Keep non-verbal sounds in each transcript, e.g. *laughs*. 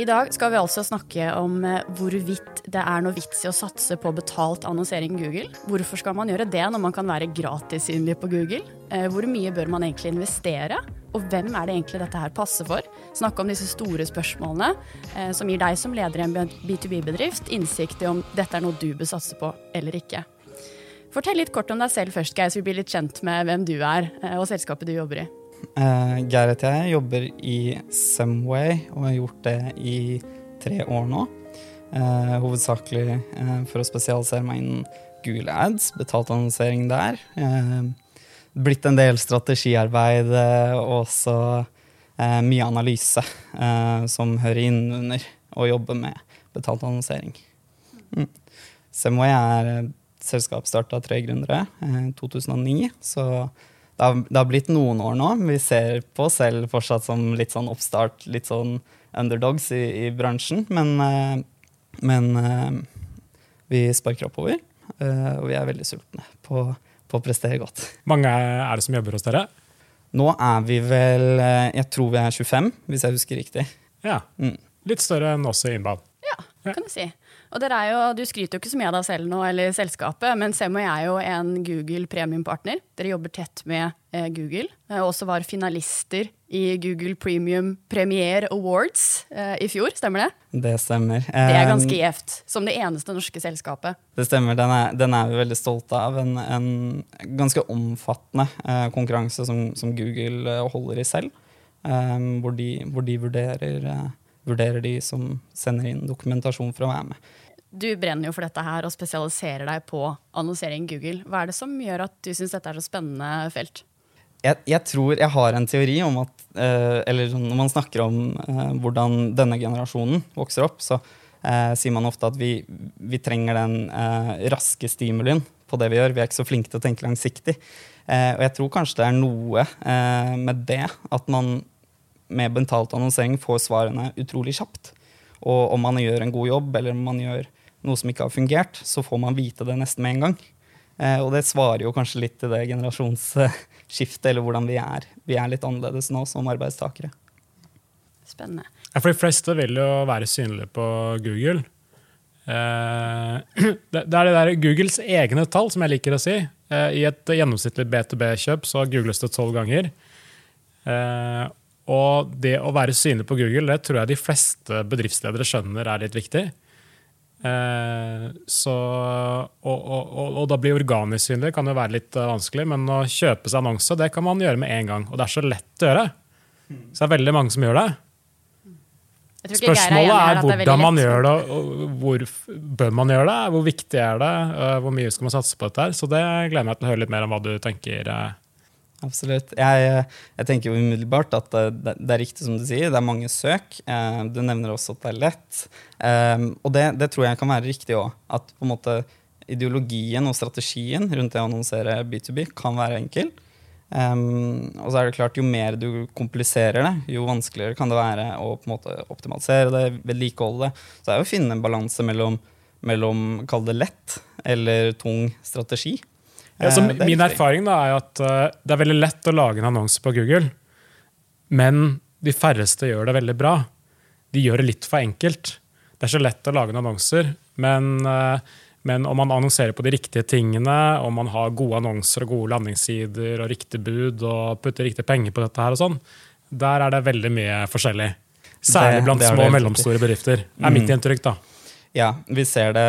I dag skal vi altså snakke om eh, hvorvidt det er noe vits i å satse på betalt annonsering i Google. Hvorfor skal man gjøre det når man kan være gratis synlig på Google? Eh, hvor mye bør man egentlig investere? Og hvem er det egentlig dette her passer for? Snakke om disse store spørsmålene eh, som gir deg som leder i en B2B-bedrift innsikt i om dette er noe du bør satse på eller ikke. Fortell litt kort om deg selv først, Geir, så vi blir litt kjent med hvem du er og selskapet du jobber i. Uh, Geir heter jeg, jobber i Semway og har gjort det i tre år nå. Uh, hovedsakelig uh, for å spesialisere meg innen Google Ads, betalt annonsering der. Blitt en del strategiarbeid og også mye analyse som hører inn under å jobbe med betalt annonsering. Mm. Semway er selskap starta av tre gründere i 2009. så det har, det har, blitt noen år nå. Vi ser på oss selv fortsatt som litt sånn oppstart, litt sånn underdogs i, i bransjen. Men, uh, men uh, vi sparker oppover, uh, og vi er veldig sultne på, på, å prestere godt. mange er det som jobber hos dere? Nå er vi vel Jeg tror vi er 25, hvis jeg husker riktig. Ja, mm. Litt større enn oss i Innbad. Ja, kan du si. Og dere er jo, Du skryter jo ikke så mye av deg selv nå, eller selskapet, men Sem og jeg er jo en Google premiumpartner. Dere jobber tett med eh, Google, Eh, også var finalister i Google Premium Premier Awards eh, i fjor, stemmer det? Det stemmer. Det er ganske gjevt, som det eneste norske selskapet. Det stemmer, den er, den er vi veldig stolte av. En, en ganske omfattende eh, konkurranse som, som, Google eh, holder i selv, eh, hvor de, hvor, de, vurderer eh, vurderer de som sender inn dokumentasjon for å være med. Du brenner jo for dette her og spesialiserer deg på annonsering i Google. Hva er det som gjør at du syns dette er så spennende felt? Jeg, jeg, tror jeg har en teori om at eh, Eller sånn, når man snakker om eh, hvordan denne generasjonen vokser opp, så eh, sier man ofte at vi, vi trenger den eh, raske stimulien på det vi gjør. Vi er ikke så flinke til å tenke langsiktig. Eh, og jeg tror kanskje det er noe eh, med det at man med mentalt annonsering får svarene utrolig kjapt. Og om man gjør en god jobb, eller om man gjør noe som ikke har fungert, så får man vite det nesten med en gang. Eh, og det svarer jo kanskje litt til det generasjonsskiftet, eller hvordan vi er. Vi er litt annerledes nå som arbeidstakere. Spennende. Ja, for de fleste vil jo være synlige på Google. Eh, *clears throat* det er det der Googles egne tall, som jeg liker å si. Eh, I et gjennomsnittlig B2B-kjøp så googles det tolv ganger. Og det å være synlig på Google det tror jeg de fleste bedriftsledere skjønner er litt viktig. Eh, så, og, og, og, og, da blir organisk synlig kan jo være litt uh, vanskelig, men å kjøpe seg annonse det kan man gjøre med en gang. Og det er så lett å gjøre. Så det er veldig mange som gjør det. Spørsmålet er, er hvordan man gjør det, og hvor bør man gjøre det? Hvor viktig er det? Uh, hvor mye skal man satse på dette? her? Så det gleder jeg meg til å høre litt mer om hva du tenker. Uh, Absolutt. Jeg, jeg, tenker jo umiddelbart at det, det, er riktig som du sier, det er mange søk. Eh, du nevner også at det er lett. Eh, og det, det, tror jeg kan være riktig òg. At på en måte ideologien og strategien rundt det å annonsere B2B kan være enkel. Um, og så er det klart, Jo mer du kompliserer det, jo vanskeligere kan det være å på en måte optimalisere det, vedlikeholde det. Så det er jo å finne en balanse mellom, mellom kall det lett eller tung strategi. Ja, eh, min erfaring da, er at uh, det er veldig lett å lage en annonse på Google, men de færreste gjør det veldig bra. De gjør det litt for enkelt. Det er så lett å lage en annonser, men, uh, men om man annonserer på de riktige tingene, om man har gode annonser og gode landingssider og riktig bud og putter riktige penger på dette, her og sånn, der er det veldig mye forskjellig. Særlig blant små og mellomstore bedrifter. er mitt mm. inntrykk da. Ja, vi ser det.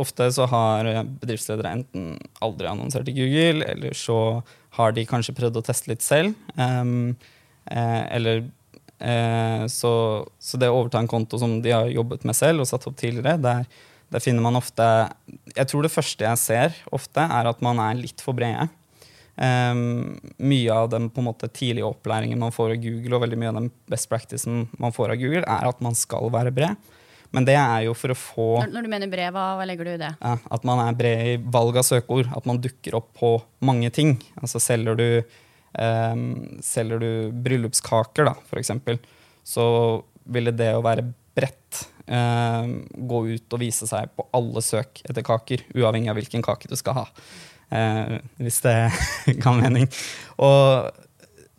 Ofte så har bedriftsledere enten aldri annonsert i Google, eller så har de kanskje prøvd å teste litt selv. Um, eh, eller eh, så, så, det å overta en konto som de har jobbet med selv og satt opp tidligere, der, der, finner man ofte Jeg tror det første jeg ser ofte, er at man er litt for brede. Um, mye av den på en måte tidlige opplæringen man får av Google, og veldig mye av den best practicen man får av Google, er at man skal være bred. Men det er jo for å få Når, når du mener bred, hva, hva, legger du i det? Ja, at man er bred i valg av søkeord. At man dukker opp på mange ting. Altså selger du Um, selger du bryllupskaker, da, f.eks., så ville det å være bredt um, gå ut og vise seg på alle søk etter kaker, uavhengig av hvilken kake du skal ha. Uh, hvis det *laughs* kan mening. Og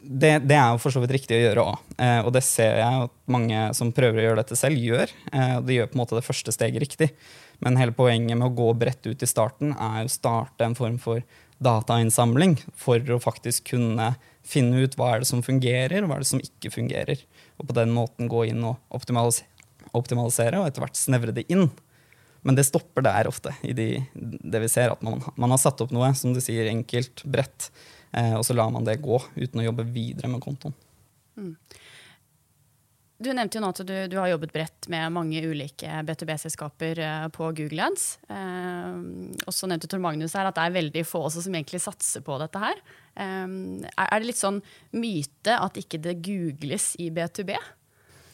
det, det, er jo for så vidt riktig å gjøre òg. Eh, og det ser jeg at mange som prøver å gjøre dette selv, gjør. Eh, og de gjør på en måte det første steget riktig. Men hele poenget med å gå bredt ut i starten er å starte en form for datainnsamling for å faktisk kunne finne ut hva er det som fungerer, og hva er det som ikke fungerer. Og på den måten gå inn og optimalisere, optimalisere og etter hvert snevre det inn. Men det stopper der ofte, i de, det vi ser. At man, man, har satt opp noe, som du sier, enkelt, bredt, eh, og så lar man det gå uten å jobbe videre med kontoen. Mm. Du nevnte jo nå at du, du har jobbet bredt med mange ulike B2B-selskaper eh, på Google Ads. Eh, og så nevnte Tor Magnus her at det er veldig få som egentlig satser på dette her. Eh, er det litt sånn myte at ikke det googles i B2B?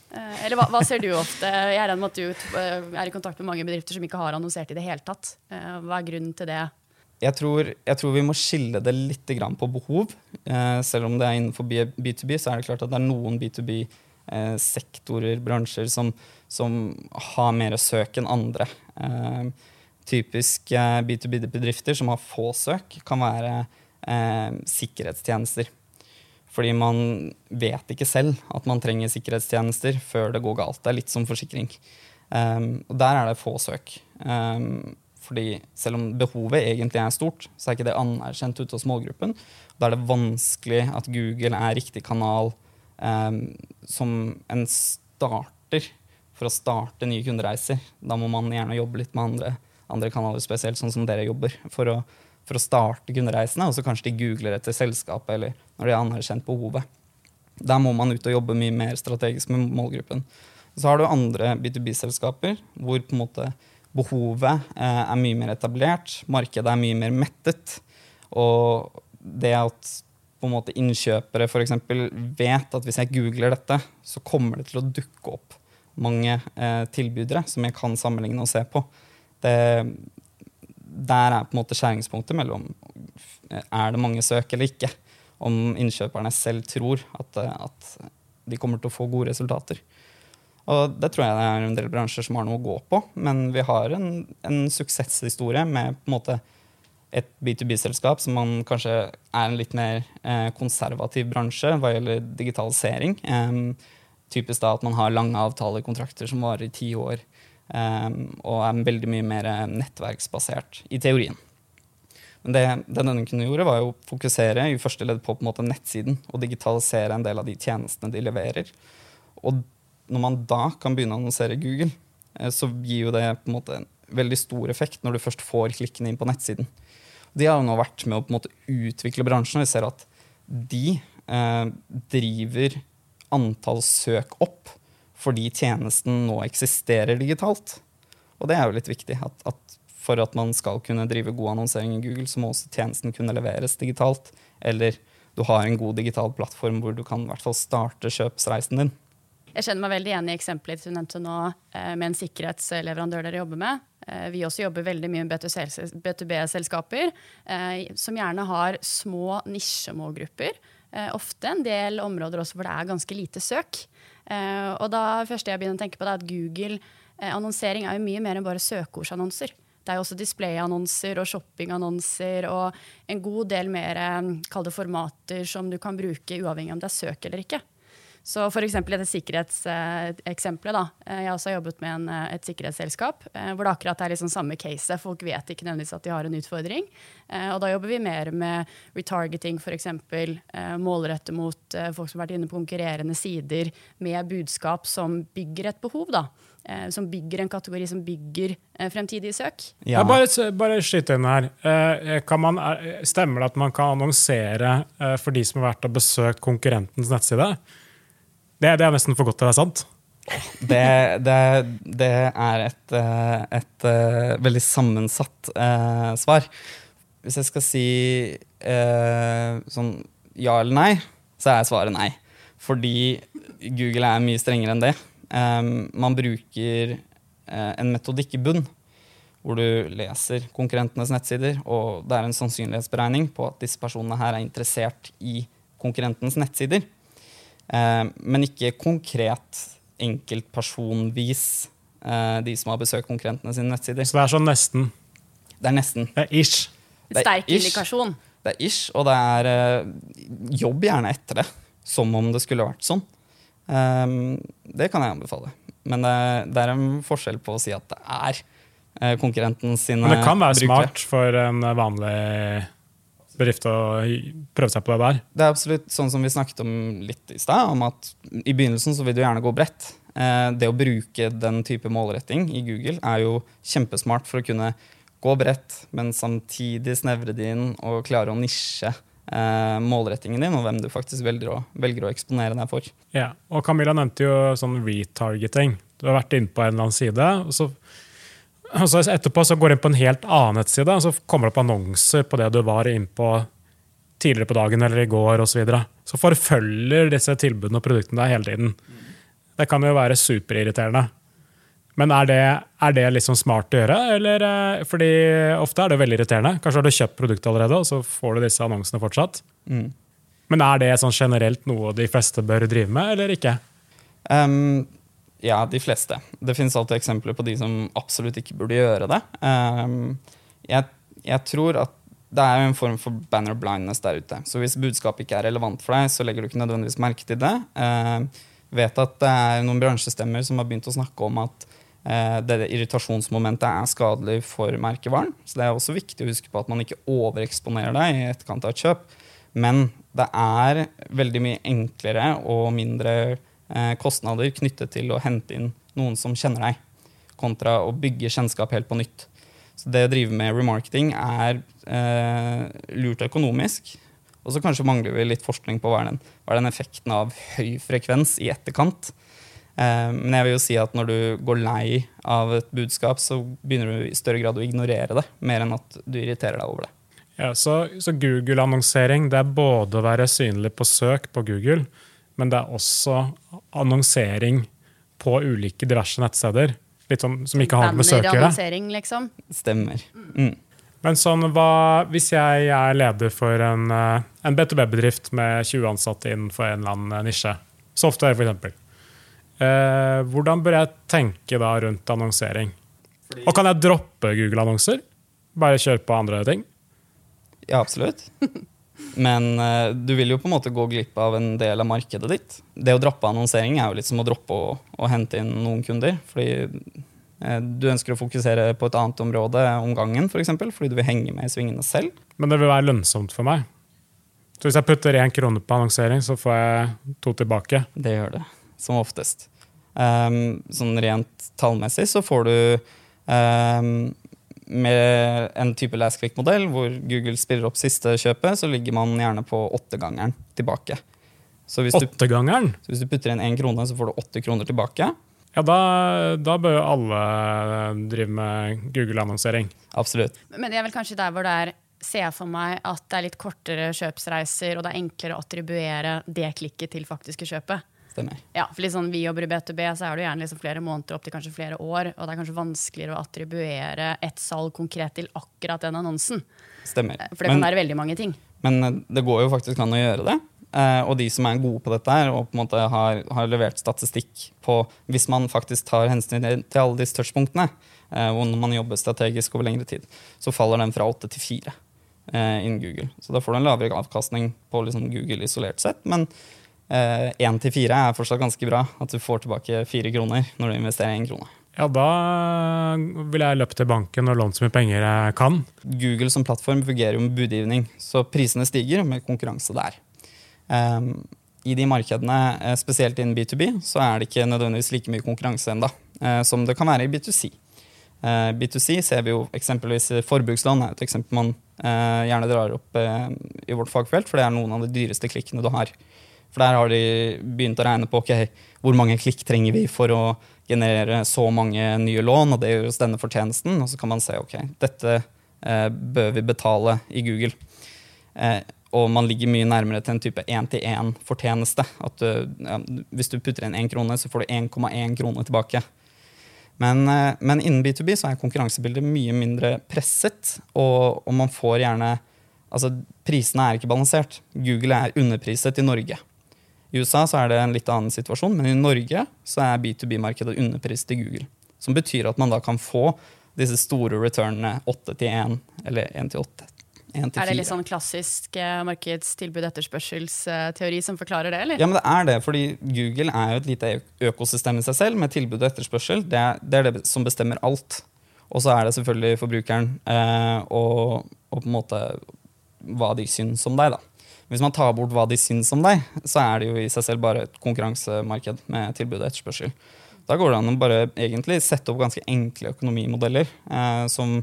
Eh, eller hva, hva, ser du ofte? Jeg regner med at du eh, er i kontakt med mange bedrifter som ikke har annonsert i det hele tatt. Eh, hva er grunnen til det? Jeg tror, jeg tror, vi må skille det litt på behov. selv om det er innenfor B2B, så er det klart at det er noen B2B eh, bransjer, som, som, har mer søk enn andre. Eh, typisk eh, B2B-bedrifter som har få søk, kan være eh, sikkerhetstjenester. Fordi man vet ikke selv at man trenger sikkerhetstjenester før det går galt. Det er litt som forsikring. Um, og der er det få søk. Um, fordi selv om behovet egentlig er stort, så er ikke det anerkjent ute hos målgruppen. Da er det vanskelig at Google er riktig kanal um, som en starter for å starte nye kundereiser. Da må man gjerne jobbe litt med andre, andre kanaler, spesielt sånn som dere jobber, for å, for å starte kundereisene. Og så kanskje de googler etter selskapet, eller når de anerkjent behovet. Der må man ut og jobbe mye mer strategisk med målgruppen. Så har du andre B2B-selskaper hvor på en måte behovet eh, er mye mer etablert, markedet er mye mer mettet. Og det at på en måte innkjøpere f.eks. vet at hvis jeg googler dette, så kommer det til å dukke opp mange eh, tilbydere som jeg kan sammenligne og se på. Det, der er på en måte skjæringspunktet mellom er det mange søk eller ikke. Om innkjøperne selv tror at, at de kommer til å få gode resultater. Og det tror jeg det er en del bransjer som har noe å gå på, men vi har en, en suksesshistorie med på en måte et B2B-selskap som man kanskje er en litt mer eh, konservativ bransje hva gjelder digitalisering. Eh, typisk da at man har lange avtalekontrakter som varer i ti år, eh, og er veldig mye mer nettverksbasert i teorien. Men det, det denne kunne gjøre, var å fokusere i første ledd på, på en måte nettsiden og digitalisere en del av de tjenestene de leverer. Og når man da kan begynne å annonsere Google, eh, så gir jo det på en måte en veldig stor effekt når du først får klikkene inn på nettsiden. De har jo nå vært med å på en måte utvikle bransjen, og vi ser at de eh, driver antall søk opp fordi tjenesten nå eksisterer digitalt. Og det er jo litt viktig. At, at for at man skal kunne drive god annonsering i Google, så må også tjenesten kunne leveres digitalt. Eller du har en god digital plattform hvor du kan i hvert fall starte kjøpsreisen din. Jeg kjenner meg veldig igjen i eksempelet du nevnte nå eh, med en sikkerhetsleverandør dere jobber med. Eh, vi også jobber veldig mye med B2B-selskaper, eh, som gjerne har små nisjemålgrupper. Ofte en del områder også hvor det er ganske lite søk. Og da første jeg begynner å tenke på det er at Google-annonsering er jo mye mer enn bare søkeordsannonser. Det er jo også displayannonser og shoppingannonser og en god del mer kalde formater som du kan bruke uavhengig om det er søk eller ikke. Så f.eks. dette sikkerhetseksempelet. da. Jeg jeg har også jobbet med en, eh, et sikkerhetsselskap eh, hvor det akkurat er liksom samme case. Folk vet ikke nødvendigvis at de har en utfordring. Og da jobber vi mer med retargeting, f.eks. Målrette mot folk som har vært inne på konkurrerende sider med budskap som bygger et behov. da. Som bygger en kategori som bygger fremtidige søk. Ja. bare, bare skyt inn her. Man, stemmer det at man kan annonsere for de som har vært og besøkt konkurrentens nettside? Det, det, er nesten for godt til å være sant. Det, det, det er et, eh, et, eh, veldig sammensatt eh, svar. Hvis jeg skal si eh, sånn ja eller nei, så er svaret nei. Fordi Google er mye strengere enn det. Um, man bruker uh, en metodikk i bunn hvor du leser konkurrentenes nettsider, og det er en sannsynlighetsberegning på at disse personene her er interessert i konkurrentens nettsider. Eh, men ikke konkret enkeltpersonvis eh, de som har besøkt konkurrentene sine nettsider. Så det er sånn nesten? Det er nesten. Det er ish. Det er Sterk ish. indikasjon. Det er ish, og det er eh, jobb gjerne etter det. Som om det skulle vært sånn. Um, det kan jeg anbefale. Men det, det er en forskjell på å si at det er eh, konkurrenten sine Men det kan være brukere. smart for en vanlig bedrift å prøve seg på det der. Det er absolutt sånn som vi snakket om litt i stad, om at i begynnelsen så vil du gjerne gå bredt. Eh, det å bruke den type målretting i Google er jo kjempesmart for å kunne gå bredt, men samtidig snevre det inn og klare å nisje eh, målrettingen din, og hvem du faktisk velger å, velger å eksponere deg for. Ja, og Camilla nevnte jo sånn retargeting. Du har vært inne på en eller annen side, og så, og så etterpå så går du inn på en helt annen nettside, og så kommer det opp annonser på det du var inne på tidligere på dagen eller i går osv. Så, videre. så forfølger disse tilbudene og produktene deg hele tiden. Det kan jo være superirriterende. Men er det, er det liksom smart å gjøre? Eller, eh, fordi ofte er det veldig irriterende. Kanskje har du kjøpt produktet allerede, og så får du disse annonsene fortsatt. Mm. Men er det sånn generelt noe de fleste bør drive med, eller ikke? Um, ja, de fleste. Det finnes alltid eksempler på de som absolutt ikke burde gjøre det. Um, jeg, jeg tror at det er en form for banner blindness der ute. Så hvis budskapet ikke er relevant for deg, så legger du ikke nødvendigvis merke til det. Jeg vet at det er noen bransjestemmer som har begynt å snakke om at uh, det irritasjonsmomentet er skadelig for merkevaren. Så det er også viktig å huske på at man ikke overeksponerer deg i etterkant av et kjøp. Men det er veldig mye enklere og mindre eh, kostnader knyttet til å hente inn noen som kjenner deg, kontra å bygge kjennskap helt på nytt. Så det å drive med remarketing er eh, lurt økonomisk. Og så kanskje mangler vi litt forskning på hva er den, hva er den effekten av høy frekvens i etterkant. Eh, men jeg vil jo si at når du går lei av et budskap, så begynner du i større grad å ignorere det, mer enn at du irriterer deg over det. Ja, så, så Google-annonsering det er både å være synlig på søk på Google, men det er også annonsering på ulike diverse nettsteder. Litt sånn som ikke har med søk å gjøre. Liksom. Stemmer. Mm. Men sånn, hva, hvis jeg er leder for en, eh, en B2B-bedrift med 20 ansatte innenfor en eller annen nisje, software f.eks., eh, hvordan bør jeg tenke da rundt annonsering? Og kan jeg droppe Google-annonser? Bare kjøre på andre ting? Ja, absolutt. *laughs* Men uh, du vil jo på en måte gå glipp av en del av markedet ditt. Det å droppe annonsering er jo litt som å droppe å, å hente inn noen kunder. Fordi uh, du ønsker å fokusere på et annet område om gangen, for eksempel, fordi du vil henge med i svingene selv. Men det vil være lønnsomt for meg. Så hvis jeg putter én krone på annonsering, så får jeg to tilbake. Det gjør det, som oftest. Um, sånn rent tallmessig så får du um, med en type last click-modell hvor Google spiller opp siste kjøpet, så ligger man gjerne på åttegangeren tilbake. Så hvis, du, så hvis du putter inn én krone, så får du åtte kroner tilbake. Ja, da, da bør jo alle drive med Google-annonsering. Absolutt. Men det er vel kanskje der hvor det er ser jeg for meg at det er litt kortere kjøpsreiser, og det er enklere å attribuere det klikket til faktiske kjøpet. Stemmer. Ja, for sånn Vi jobber i B2B, så er det gjerne liksom flere måneder opp til kanskje flere år. Og det er kanskje vanskeligere å attribuere et salg konkret til akkurat den annonsen. Stemmer. For det kan Men, være veldig mange ting. men eh, det går jo faktisk an å gjøre det. Eh, og de som er gode på dette her, og på en måte har, har levert statistikk på Hvis man faktisk tar hensyn til alle disse touchpunktene, eh, og når man jobber strategisk over lengre tid, så faller den fra åtte til fire eh, innen Google. Så da får du en lavere avkastning på liksom Google isolert sett. Men én til fire er fortsatt ganske bra. At du får tilbake fire kroner når du investerer én krone. Ja, da vil jeg løpe til banken og låne så mye penger jeg kan. Google som plattform fungerer jo med budgivning, så prisene stiger med konkurranse der. Um, I de markedene, eh, spesielt innen B2B, så er det ikke nødvendigvis like mye konkurranse enda, eh, som det kan være i B2C. Eh, B2C ser vi jo eksempelvis forbrukslån er et eksempel man eh, gjerne drar opp eh, i vårt fagfelt, for det er noen av de dyreste klikkene du har. For der har de begynt å regne på ok, hvor mange klikk trenger vi for å generere så mange nye lån, og det gjør oss denne fortjenesten. Og så kan man se ok, dette eh, bør vi betale i Google. Eh, og man ligger mye nærmere til en type én-til-én-fortjeneste. At du, ja, hvis du putter inn én krone, så får du 1,1 krone tilbake. Men, eh, men innen B2B så er konkurransebildet mye mindre presset, og, og man får gjerne Altså, prisene er ikke balansert. Google er underpriset i Norge. I USA så er det en litt annen situasjon, men i Norge så er B2B-markedet underprist i Google. Som betyr at man da kan få disse store returnene 8 til 1, eller 1 til 8. Er det litt sånn klassisk eh, markedstilbud-etterspørselsteori som forklarer det? eller? Ja, men det er det, fordi Google er jo et lite økosystem i seg selv med tilbud og etterspørsel. Det er det, er det som bestemmer alt. Og så er det selvfølgelig forbrukeren eh, og, og, på en måte hva de syns om deg. da. Hvis man tar bort hva de syns om deg, så er det jo i seg selv bare et konkurransemarked med tilbud og etterspørsel. Da går det an å bare egentlig sette opp ganske enkle økonomimodeller eh, som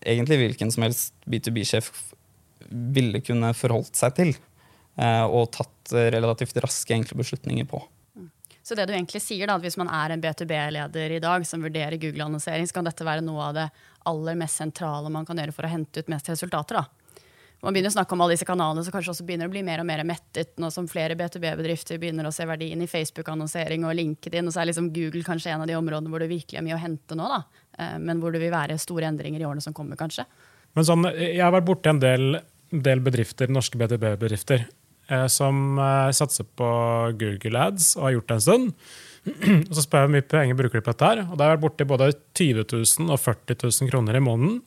egentlig hvilken som helst B2B-sjef ville kunne forholdt seg til. Eh, og tatt relativt raske, enkle beslutninger på. Så det du egentlig sier da, at hvis man er en B2B-leder i dag som vurderer Google-annonsering, så kan dette være noe av det aller mest sentrale man kan gjøre for å hente ut mest resultater? da. Man begynner å snakke om alle disse kanalene som kanskje også begynner å bli mer og mer mettet nå som flere B2B-bedrifter begynner å se verdien i Facebook-annonsering og LinkedIn. Og så er liksom Google kanskje en av de områdene hvor det virkelig er mye å hente nå. da. Eh, men hvor det vil være store endringer i årene som kommer, kanskje. Men sånn, Jeg har vært borti en del, del bedrifter, norske B2B-bedrifter eh, som eh, satser på Google Ads og har gjort det en stund. *clears throat* og Så spør jeg hvor mye penger bruker de på dette. her, og Da har jeg vært borti både 20 000 og 40 000 kroner i måneden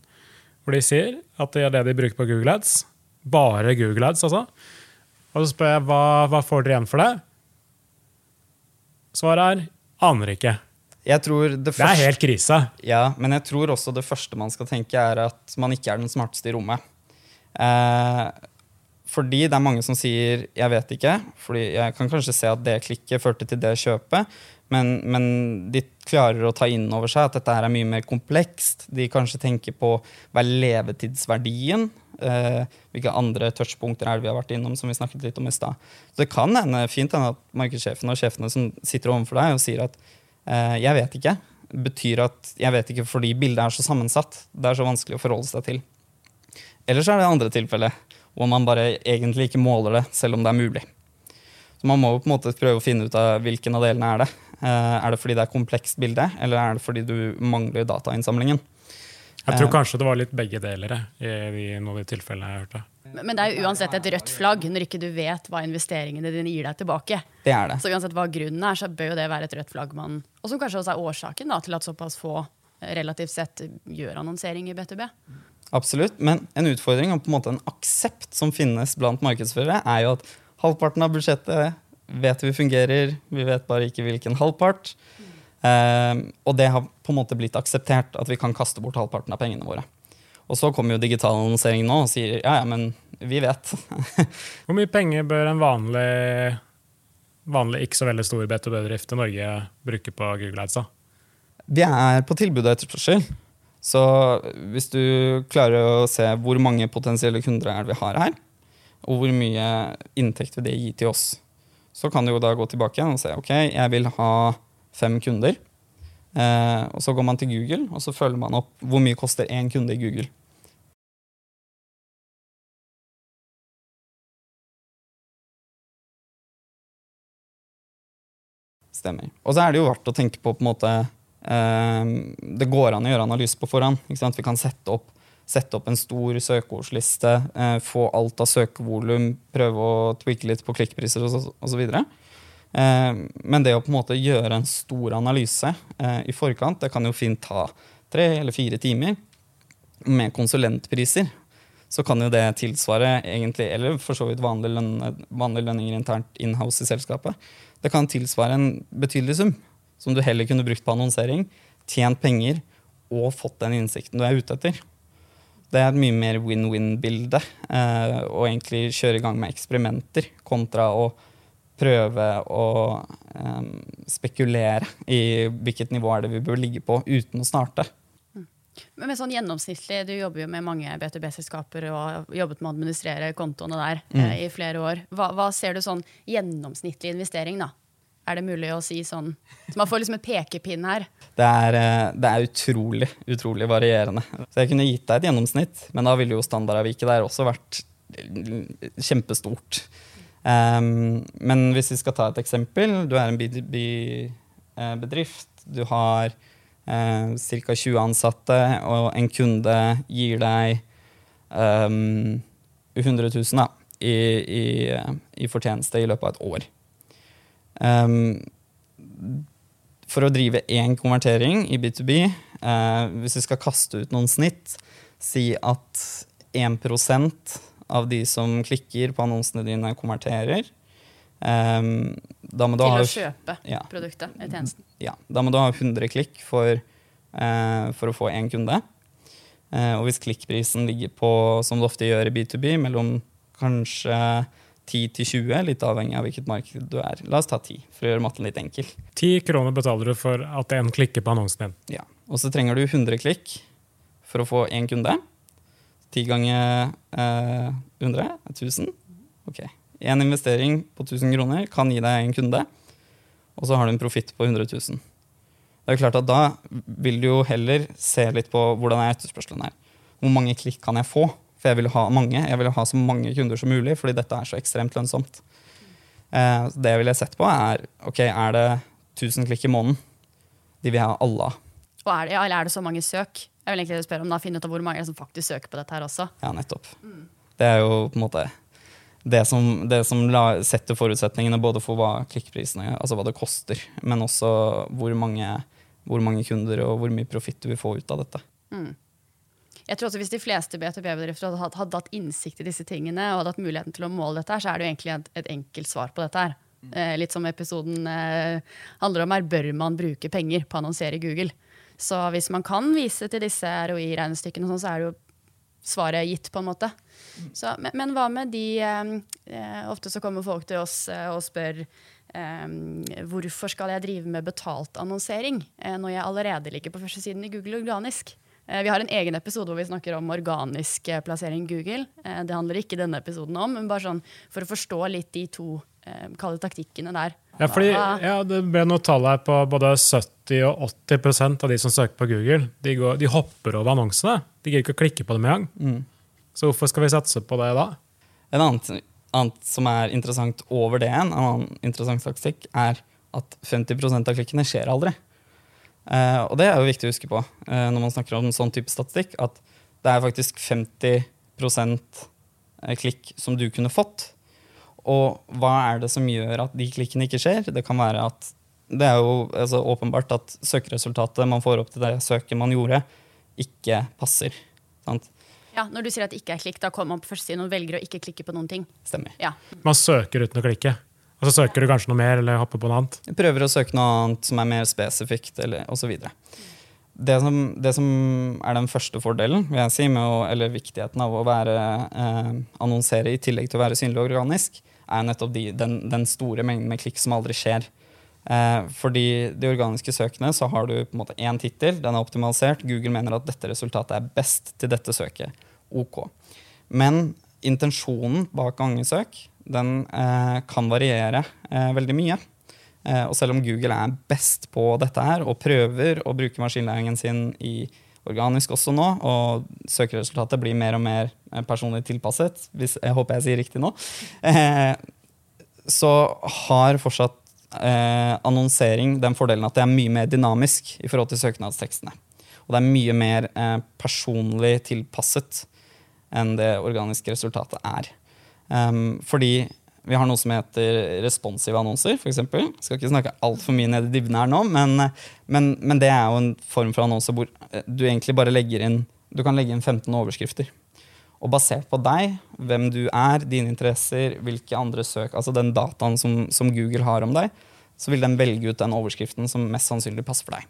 hvor de sier at det er det de bruker på Google Ads. Bare Google Ads, altså. Og så spør jeg hva, hva får dere igjen for det. Svaret er aner ikke. Det, det, er helt krise. Ja, men jeg tror også det første man skal tenke, er at man ikke er den smarteste i rommet. Eh, fordi det er mange som sier 'jeg vet ikke', fordi jeg kan kanskje se at det klikket førte til det kjøpet. Men, men, de klarer å ta inn over seg at dette her er mye mer komplekst. De kanskje tenker på hva er levetidsverdien. Eh, hvilke andre touchpunkter er det vi har vært innom, som vi snakket litt om i sted. Så det kan hende fint hende at markedssjefene og sjefene som sitter overfor deg og sier at eh, 'jeg vet ikke', betyr at 'jeg vet ikke' fordi bildet er så sammensatt. Det er så vanskelig å forholde seg til. Eller så er det andre tilfellet, hvor man bare egentlig ikke måler det, selv om det er mulig. Så man må på en måte prøve å finne ut av hvilken av delene er det. Eh, er det fordi det er komplekst bilde, eller er det fordi du mangler datainnsamlingen? Jeg tror eh, kanskje det var litt begge deler i noen av de tilfellene jeg hørte. Men det er jo uansett et rødt flagg når ikke du vet hva investeringene dine gir deg tilbake. Det er det. Så uansett hva grunnen er, så bør jo det være et rødt flagg man Og som kanskje også er årsaken da, til at såpass få relativt sett gjør annonsering i B2B. Absolutt, men en utfordring og på en måte en aksept som finnes blant markedsførere, er jo at halvparten av budsjettet vet vi fungerer, vi vet bare ikke hvilken halvpart. Um, og det har på en måte blitt akseptert at vi kan kaste bort halvparten av pengene våre. Og så kommer jo digital annonsering nå og sier ja, ja, men vi vet. *laughs* Hvor mye penger bør en vanlig, vanlig ikke så veldig stor B2B-bedrift i Norge bruke på Google Ads? Vi er på tilbud og etterspørsel. Så hvis du klarer å se hvor mange potensielle kunder er det vi har her, og hvor mye inntekt vil det gi til oss, så kan du jo da gå tilbake igjen og si ok, jeg vil ha fem kunder. Eh, og så går man til Google og så følger man opp hvor mye koster én kunde i Google. Stemmer. Og så er det jo verdt å tenke på på en måte eh, Det går an å gjøre analyse på forhånd. Vi kan sette opp sette opp en stor søkeordsliste, eh, få alt av søkevolum, prøve å tweake litt på klikkpriser osv. Eh, men det å på en måte gjøre en stor analyse eh, i forkant, det kan jo fint ta tre eller fire timer. Med konsulentpriser så kan jo det tilsvare egentlig, eller for så vidt vanlige, lønne, vanlige lønninger internt inhouse i selskapet. Det kan tilsvare en betydelig sum som du heller kunne brukt på annonsering, tjent penger og fått den innsikten du er ute etter. Det er et mye mer win-win-bilde eh, å egentlig kjøre i gang med eksperimenter kontra å prøve å eh, spekulere i hvilket nivå er det vi bør ligge på uten å starte. Mm. Men med sånn gjennomsnittlig, Du jobber jo med mange B2B-selskaper og har jobbet med å administrere kontoene der mm. eh, i flere år. Hva, hva, ser du sånn gjennomsnittlig investering? da? Er det mulig å si sånn? Så man får liksom en pekepinn her. Det er, eh, det er, utrolig, utrolig varierende. Så jeg kunne gitt deg et gjennomsnitt, men da ville jo standardavviket der også vært kjempestort. Um, men hvis vi skal ta et eksempel. Du er en B2B-bedrift. Du har uh, ca. 20 ansatte, og en kunde gir deg um, 100 000 da, i, i, i, fortjeneste i løpet av et år. Um, for å drive én konvertering i B2B, uh, hvis vi skal kaste ut noen snitt, si at 1% av de som klikker på annonsene dine, konverterer. Um, Til å kjøpe ja, produktet eller tjenesten. Ja, da må du ha 100 klikk for, uh, for å få én kunde. Uh, og hvis klikkprisen ligger på, som det ofte gjør i B2B, mellom kanskje 10 til 20, litt avhengig av hvilket marked du er. La oss ta 10, for å gjøre matten litt enkel. 10 kroner betaler du for at en klikker på annonsen din. Ja, Og så trenger du 100 klikk for å få én kunde. 10 ganger eh, 100 er 1000. Ok. Én investering på 1000 kroner kan gi deg en kunde, og så har du en profitt på 100 000. Det er klart at Da vil du jo heller se litt på hvordan er etterspørselen her. Hvor mange klikk kan jeg få? For jeg vil ha mange. Jeg vil ha så mange kunder som mulig, fordi dette er så ekstremt lønnsomt. Eh, det jeg ville sett på, er ok, er det 1000 klikk i måneden. De vil ha alle av. Og er det, ja, eller er det så mange søk? Jeg vil egentlig spørre om da, finne ut av Hvor mange som faktisk søker på dette her også? Ja, nettopp. Mm. Det er jo på en måte det som, det som la, setter forutsetningene både for hva klikkprisene altså hva det koster, men også hvor mange, hvor mange kunder og hvor mye profitt du vil få ut av dette. Mm. Jeg tror også Hvis de fleste B2B-bedrifter hadde, hadde, hatt innsikt i disse tingene, og hadde hatt muligheten til å måle dette, her, så er det jo egentlig et, et enkelt svar på dette. her. Eh, litt som episoden eh, handler om her, bør man bruke penger på å annonsere i Google? Så hvis man kan vise til disse ROI-regnestykkene, sånn, så er det jo svaret gitt, på en måte. Så, men, men, hva med de eh, eh, Ofte så kommer folk til oss eh, og spør eh, hvorfor skal jeg drive med betalt annonsering når jeg allerede ligger på førstesiden i Google organisk? Eh, vi har en egen episode hvor vi snakker om organisk eh, plassering Google. Eh, det handler ikke denne episoden om, men bare sånn for å forstå litt de to kalde taktikkene der. Ja, fordi ja, Det ble noe tall her på både 70 og 80% av de som søker på Google. De, går, de hopper over annonsene. De gidder ikke å klikke på dem engang. Mm. Så hvorfor skal vi satse på det da? En annen, annet som er interessant over det, en annen interessant taktikk, er at 50% av klikkene skjer aldri. Uh, og det er jo viktig å huske på uh, når man snakker om sånn type statistikk, at det er faktisk 50 eh, klikk som du kunne fått. Og hva er det som gjør at de klikkene ikke skjer? Det kan være at det er jo altså, åpenbart at søkeresultatet man får opp til det søket man gjorde, ikke passer. Sant? Ja, Når du sier at det ikke er klikk, da kommer man på første siden og velger å ikke klikke på noen ting. Stemmer. Ja. Man søker uten å klikke. Og så søker du kanskje noe mer, eller hopper på noe annet? Jeg prøver å søke noe annet som er mer spesifikt, eller osv. Det som, det som er den første fordelen, vil jeg si, å, eller viktigheten av å være, eh, annonsere i tillegg til å være synlig og organisk, er nettopp de, den, den, store mengden med klikk som aldri skjer. Eh, fordi de organiske søkene så har du på en måte én tittel, den er optimalisert. Google mener at dette resultatet er best til dette søket. Ok. Men intensjonen bak gangesøk den eh, kan variere eh, veldig mye. Eh, og selv om Google er best på dette her og prøver å bruke maskinlæringen sin i organisk også nå, og søkeresultatet blir mer og mer eh, personlig tilpasset, hvis, jeg håper jeg sier riktig nå, eh, så har fortsatt eh, annonsering den fordelen at det er mye mer dynamisk i forhold til søknadstekstene. Og det er mye mer personlig tilpasset enn det organiske resultatet er. Um, fordi vi har noe som heter responsive annonser, f.eks. Skal ikke snakke altfor mye ned i dybden her nå, men, men, men, det er jo en form for annonse hvor eh, du egentlig bare legger inn du kan legge inn 15 overskrifter. Og basert på deg, hvem du er, dine interesser, hvilke andre søk, altså den dataen som, som Google har om deg, så vil den velge ut den overskriften som mest sannsynlig passer for deg.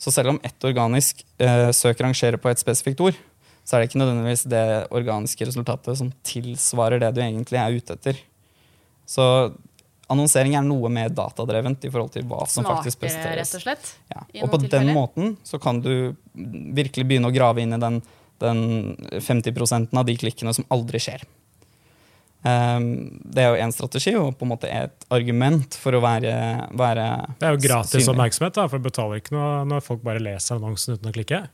Så selv om ett organisk eh, søk rangerer på et spesifikt ord, så er det ikke nødvendigvis det organiske resultatet som tilsvarer det du egentlig er ute etter. Så annonsering er noe mer datadrevent i forhold til hva som Smartere, faktisk presenteres. rett og slett. Ja. Og på tilfeller. den måten så kan du virkelig begynne å grave inn i den, den 50% av de klikkene som aldri skjer. Um, det er jo én strategi og på en måte et argument for å være, være Det er jo gratis synlig. oppmerksomhet, da, for du betaler ikke noe når folk bare leser annonsen uten å klikke.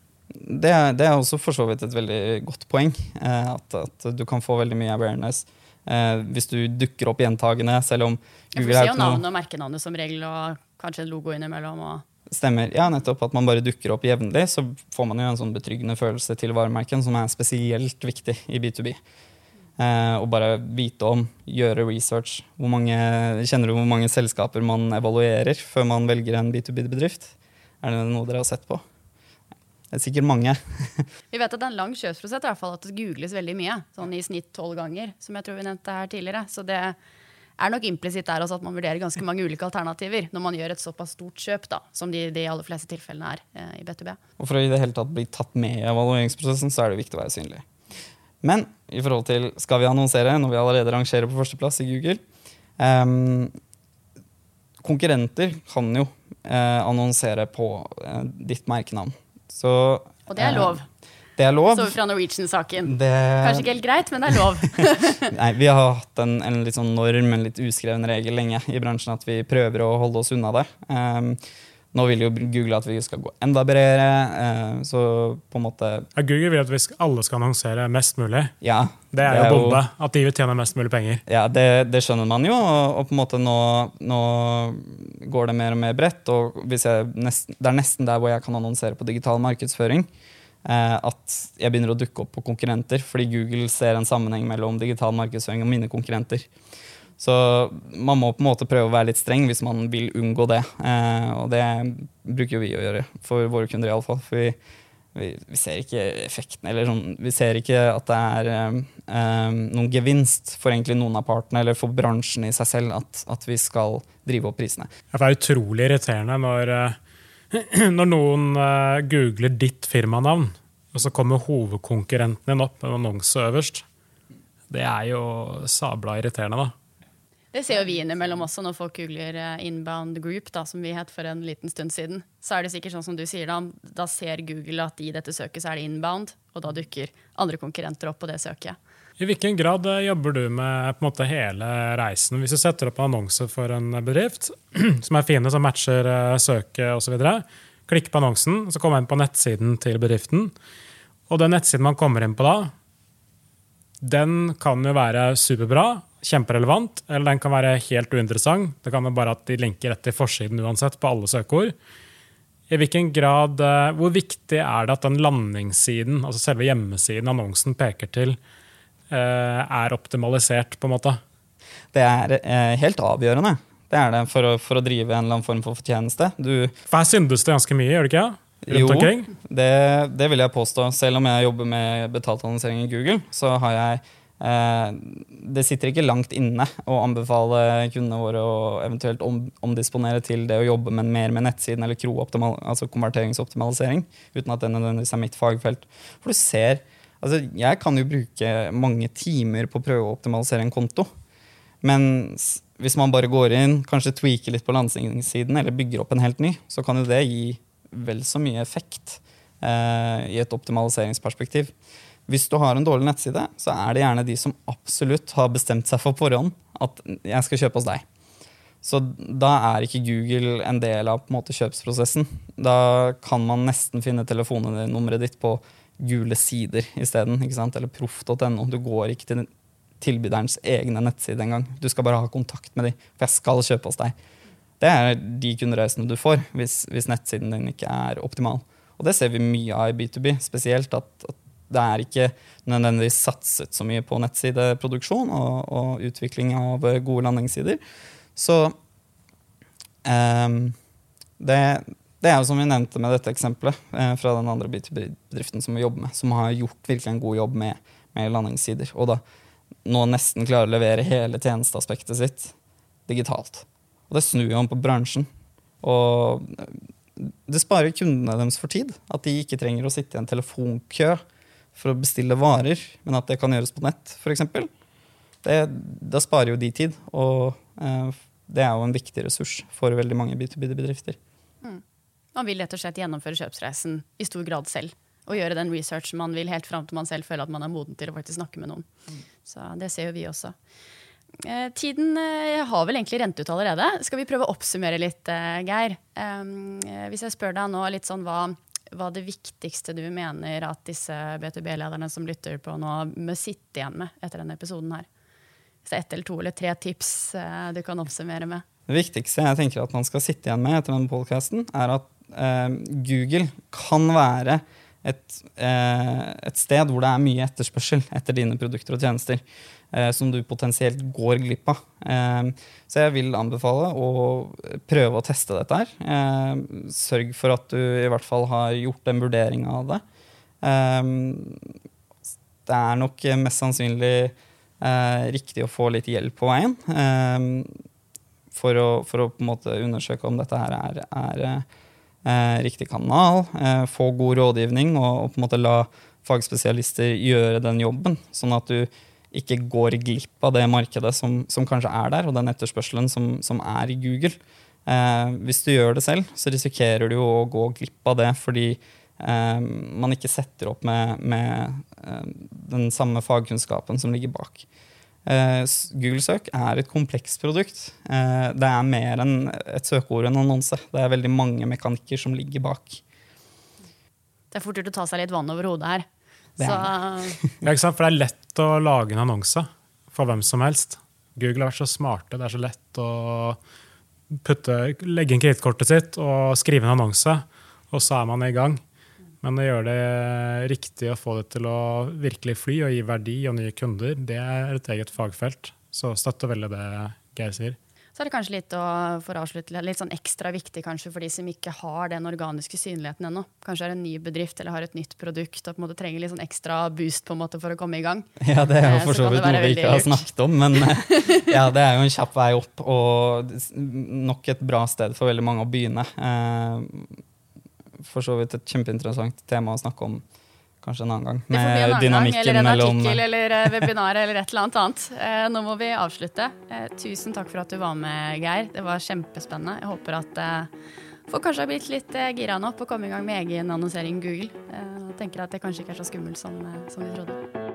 Det, det, er også for så vidt et veldig godt poeng. Eh, at, at, du kan få veldig mye awareness eh, hvis du dukker opp gjentagende, selv om Google ja, for Du sier jo navnet og merkenavnet som regel, og kanskje en logo innimellom. Og Stemmer. Ja, nettopp. At man bare dukker opp jevnlig, så får man jo en sånn betryggende følelse til varemerken, som er spesielt viktig i B2B. Eh, og bare vite om, gjøre research. Hvor mange, kjenner du hvor mange selskaper man evaluerer før man velger en B2B-bedrift? Er det noe dere har sett på? Det er sikkert mange. *laughs* vi vet at det er en lang kjøpsprosess, i hvert fall at det googles veldig mye. Sånn i snitt tolv ganger, som jeg tror vi nevnte her tidligere. Så det er nok implisitt der også at man vurderer ganske mange ulike alternativer når man gjør et såpass stort kjøp, da, som de, de aller fleste tilfellene er eh, i B2B. Og For å i det hele tatt bli tatt med i evalueringsprosessen, så er det viktig å være synlig. Men i forhold til skal vi annonsere, når vi allerede rangerer på førsteplass i Google um, Konkurrenter kan jo eh, annonsere på eh, ditt merkenavn. Så, og det er lov. Uh, det er lov. Så fra Norwegian-saken. Det... Kanskje ikke helt greit, men det er lov. *laughs* *laughs* Nei, Vi har hatt en, en litt sånn norm, en litt uskreven regel lenge i bransjen at vi prøver å holde oss unna det. Um, nå vil jo Google at vi skal gå enda bredere. Eh, så på en måte ja, Google vil at vi alle skal annonsere mest mulig. Ja, det er, det er jo bombe. At de vil tjene mest mulig penger. Ja, Det, det skjønner man jo. Og, og, på en måte nå, nå, går det mer og mer bredt. Og nesten, det er nesten der hvor jeg kan annonsere på digital markedsføring. Eh, at jeg begynner å dukke opp på konkurrenter, fordi Google ser en sammenheng mellom digital markedsføring og mine konkurrenter. Så man må på en måte prøve å være litt streng hvis man vil unngå det. Eh, og det bruker jo vi å gjøre for våre kunder, iallfall. For vi, vi, vi, ser ikke effekten, eller sånn, vi ser ikke at det er eh, eh, noen gevinst for egentlig noen av partene eller for bransjen i seg selv at, at vi skal drive opp prisene. det er utrolig irriterende når, eh, *clears throat* når noen uh, googler ditt firmanavn, og så kommer hovedkonkurrenten din opp med annonse øverst. Det er jo sabla irriterende, da. Det ser jo vi innimellom også når folk googler eh, inbound group, da, som vi het for en liten stund siden. Så er det sikkert sånn som du sier, da, da ser Google at i dette søket så er det inbound, og da dukker andre konkurrenter opp på det søket. I hvilken grad eh, jobber du med på en måte hele reisen? Hvis du setter opp en annonse for en bedrift *clears throat* som er fine, som matcher eh, søket osv., klikk på annonsen, så kommer jeg inn på nettsiden til bedriften. Og den nettsiden man kommer inn på da, den kan jo være superbra, kjemperelevant, eller den kan være helt uinteressant. Det kan være bare at de linker rett til forsiden uansett, på alle søkeord. I hvilken grad, eh, Hvor viktig er det at den landingssiden, altså selve hjemmesiden annonsen peker til, eh, er optimalisert? på en måte? Det er eh, helt avgjørende. Det er det for å, for å drive en eller annen form for fortjeneste. Du, for her syndes det ganske mye, gjør det ikke? jo, det, det, vil jeg påstå. Selv om jeg jobber med betalt annonsering i Google, så har jeg det sitter ikke langt inne å anbefale kundene våre å eventuelt omdisponere til det å jobbe med mer med nettsiden eller altså konverteringsoptimalisering, uten at det nødvendigvis er mitt fagfelt. For du ser, altså Jeg kan jo bruke mange timer på å prøve å optimalisere en konto. Men hvis man bare går inn, kanskje tweaker litt på landingssiden eller bygger opp en helt ny, så kan jo det gi vel så mye effekt eh, i et optimaliseringsperspektiv. Hvis du har en dårlig nettside, så er det gjerne de som absolutt har bestemt seg for forhånd at jeg skal kjøpe hos deg. Så da er ikke Google en del av på en måte, kjøpsprosessen. Da kan man nesten finne telefonnummeret ditt på gule sider isteden. Eller proff.no. Du går ikke til tilbyderens egne nettside engang. Du skal bare ha kontakt med dem, for jeg skal kjøpe hos deg. Det er de kundereisene du får hvis, hvis nettsiden din ikke er optimal. Og det ser vi mye av i B2B, spesielt at, at det er ikke nødvendigvis satset så mye på nettsideproduksjon og, og utvikling av gode landingssider. Så um, det, det, er jo som vi nevnte med dette eksempelet eh, fra den andre bedriften som vi jobber med, som har gjort virkelig en god jobb med, med landingssider. Og da nå nesten klarer å levere hele tjenesteaspektet sitt digitalt. Og det snur jo om på bransjen. Og det sparer kundene deres for tid. At de ikke trenger å sitte i en telefonkø for å bestille varer, men at det kan gjøres på nett, f.eks. Da sparer jo de tid, og eh, det er jo en viktig ressurs for veldig mange B2B-bedrifter. Mm. Man vil rett og slett gjennomføre kjøpsreisen i stor grad selv. Og gjøre den researchen man vil, helt fram til man selv føler at man er moden til å faktisk snakke med noen. Mm. Så det ser jo vi også. Eh, tiden eh, har vel egentlig rent ut allerede. Skal vi prøve å oppsummere litt, eh, Geir? Um, eh, hvis jeg spør deg nå litt sånn hva hva det viktigste du mener at disse B2B-lederne som lytter på nå, må sitte igjen med etter denne episoden her? Så ett eller to eller tre tips eh, du kan oppsummere med? Det viktigste jeg tenker at man skal sitte igjen med etter denne podkasten, er at eh, Google kan være et, eh, et, sted hvor det er mye etterspørsel etter dine produkter og tjenester, som du potensielt går glipp av. Eh, så jeg vil anbefale å prøve å teste dette her. Eh, sørg for at du i hvert fall har gjort en vurdering av det. Eh, det er nok mest sannsynlig eh, riktig å få litt hjelp på veien. For å, for, å, på en måte undersøke om dette her er, er eh, riktig kanal, eh, få god rådgivning og, og, på en måte la fagspesialister gjøre den jobben, sånn at du ikke går glipp av det markedet som, som kanskje er der, og den etterspørselen som, som er i Google. Eh, hvis du gjør det selv, så risikerer du å gå glipp av det fordi eh, man ikke setter opp med, med eh, den samme fagkunnskapen som ligger bak. Uh, Google-søk er et komplekst produkt. Uh, det er mer enn et søkeord enn annonse. Det er veldig mange mekanikker som ligger bak. Det er fort gjort å ta seg litt vann over hodet her. Det er. ja, ikke sant? For det er lett å lage en annonse for hvem som helst. Google har vært så smarte. Det er så lett å putte, legge inn kredittkortet sitt og skrive en annonse, og så er man i gang. Men å gjøre det riktig og få det til å virkelig fly og gi verdi og nye kunder, det er et eget fagfelt. Så støtter veldig det Geir sier. Så er det kanskje litt, å, for å avslutte, litt sånn ekstra viktig kanskje for de som ikke har den organiske synligheten ennå. Kanskje er en ny bedrift eller har et nytt produkt og på en måte trenger litt sånn ekstra boost på en måte for å komme i gang. *laughs* Ja, det er jo eh, for så vidt noe vi ikke har snakket om, men eh, *laughs* ja, det er jo en kjapp vei opp og nok et bra sted for veldig mange å begynne. Eh, for så vidt et kjempeinteressant tema å snakke om kanskje en annen gang. Med det får bli en annen gang, eller en artikkel eller uh, webinar eller et eller annet annet. Uh, nå må vi avslutte. Tusen takk for at du var med, Geir. Det var kjempespennende. Jeg håper at folk kanskje har blitt litt gira nå på å komme i gang med egen annonsering i Google. Jeg tenker at det kanskje ikke er så skummelt som, som vi trodde.